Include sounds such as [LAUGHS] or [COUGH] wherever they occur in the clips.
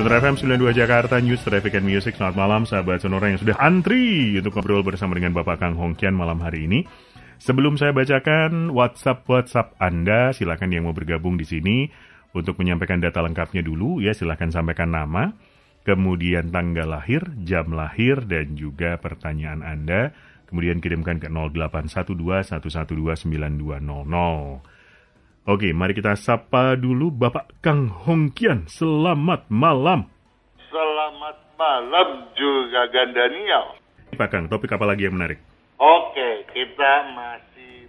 Sonora FM 92 Jakarta News Traffic and Music. Selamat malam sahabat Sonora yang sudah antri Untuk ngobrol bersama dengan Bapak Kang Hongkian malam hari ini. Sebelum saya bacakan WhatsApp-WhatsApp Anda Silakan yang mau bergabung di sini Untuk menyampaikan data lengkapnya dulu. Ya Silakan sampaikan nama Kemudian tanggal lahir, jam lahir Dan juga pertanyaan Anda. Kemudian kirimkan ke 0812-112-9200 Oke, mari kita sapa dulu Bapak Kang Hongkian. Selamat malam. Selamat malam juga Gandaniel. Pak Kang, topik apa lagi yang menarik? Oke, kita masih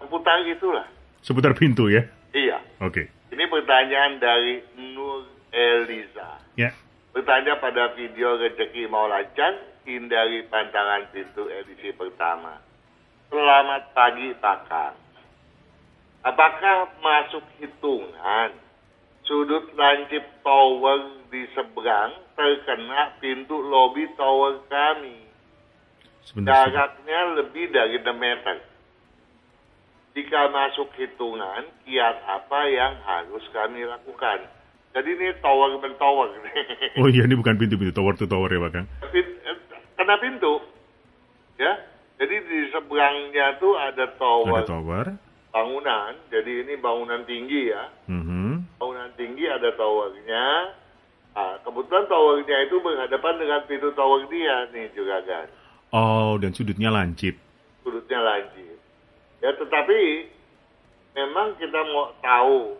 seputar itulah. Seputar pintu ya? Iya. Oke. Ini pertanyaan dari Nur Eliza. Ya. Bertanya pada video rezeki mau lancar, hindari pantangan pintu edisi pertama. Selamat pagi Pak Kang. Apakah masuk hitungan sudut lancip tower di seberang terkena pintu lobi tower kami? Sebentar. Jaraknya lebih dari 6 meter. Jika masuk hitungan, kiat apa yang harus kami lakukan? Jadi ini tower ben tower. [LAUGHS] Oh iya, ini bukan pintu-pintu tower to tower ya Pak Kang? Kena pintu. Ya. Jadi di seberangnya tuh ada tower Ada tower. Bangunan. Jadi ini bangunan tinggi ya. Mhm. Bangunan tinggi ada towernya. Nah, kebetulan towernya itu berhadapan dengan pintu tower dia nih juga kan. Oh, dan sudutnya lancip. Sudutnya lancip. Ya tetapi memang kita mau tahu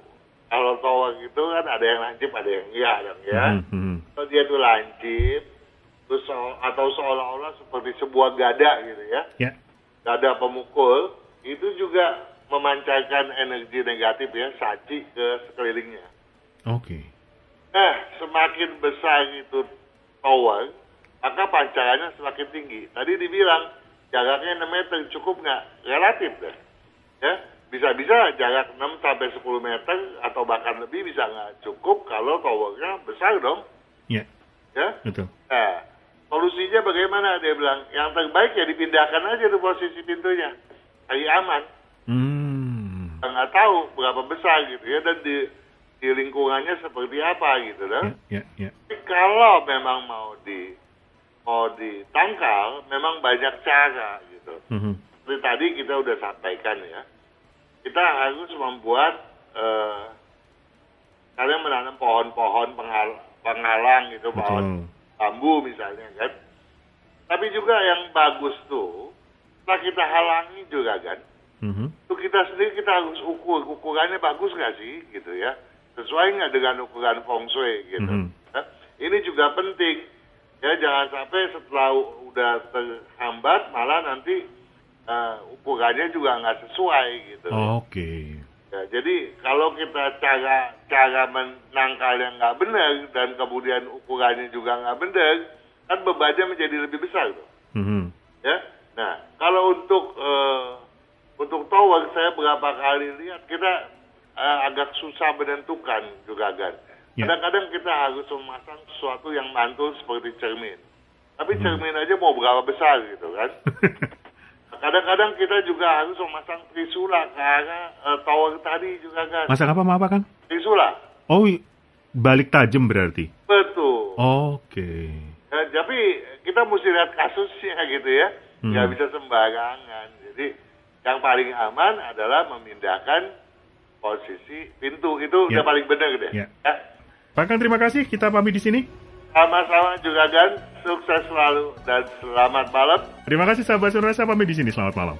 kalau tower itu kan ada yang lancip ada yang enggak ya. Mhm, mhm. Kalau dia tuh lancip terus so- atau seolah-olah seperti sebuah gada gitu ya. Ya. Gada pemukul itu juga memancarkan energi negatif ya saci ke sekelilingnya. Oke. Nah, semakin besar itu tower, maka pancarannya semakin tinggi. Tadi dibilang jaraknya 6 meter cukup nggak? Relatif deh. Ya, bisa-bisa jarak 6 sampai 10 meter atau bahkan lebih bisa nggak cukup kalau towernya besar dong. Ya, Ya, betul. nah solusinya bagaimana? Dia bilang yang terbaik ya dipindahkan aja tuh posisi pintunya, cari aman. Hmm. Kita nggak tahu berapa besar gitu ya dan di di lingkungannya seperti apa gitu kan. ya, ya. Tapi kalau memang mau di mau ditangkal, memang banyak cara gitu. Mhm. Seperti tadi kita udah sampaikan ya, kita harus membuat eh, kalian menanam pohon-pohon penghal- penghalang gitu, pohon Betul. bambu misalnya kan. Tapi juga yang bagus tuh, setelah kita halangi juga kan, Mhm. Itu kita sendiri kita harus ukur ukurannya bagus nggak sih gitu ya sesuai nggak dengan ukuran feng shui gitu Mhm. Ya, ini juga penting ya jangan sampai setelah udah terhambat malah nanti eh, ukurannya juga nggak sesuai gitu Oke. ya, jadi kalau kita cara cara menangkal yang nggak benar dan kemudian ukurannya juga nggak benar kan bebannya menjadi lebih besar tuh Mhm. ya. Nah, kalau untuk untuk tower saya berapa kali lihat kita eh, agak susah menentukan juga kan. Ya. Kadang-kadang kita harus memasang sesuatu yang mantul seperti cermin. Tapi Hmm. cermin aja mau berapa besar gitu kan. [LAUGHS] Kadang-kadang kita juga harus memasang trisula ke arah eh, tower tadi juga kan. Masak apa maaf Kang? Trisula. Oh, balik tajam berarti. Betul. Oke. Eh, tapi kita mesti lihat kasusnya gitu ya, Hmm. nggak bisa sembarangan. Jadi yang paling aman adalah memindahkan posisi pintu itu Ya. udah paling benar deh. Ya. Ya. Pak Kang, terima kasih. Kita pamit di sini. Sama-sama juga kan, sukses selalu dan selamat malam. Terima kasih sahabat Sonora, saya pamit di sini. Selamat malam.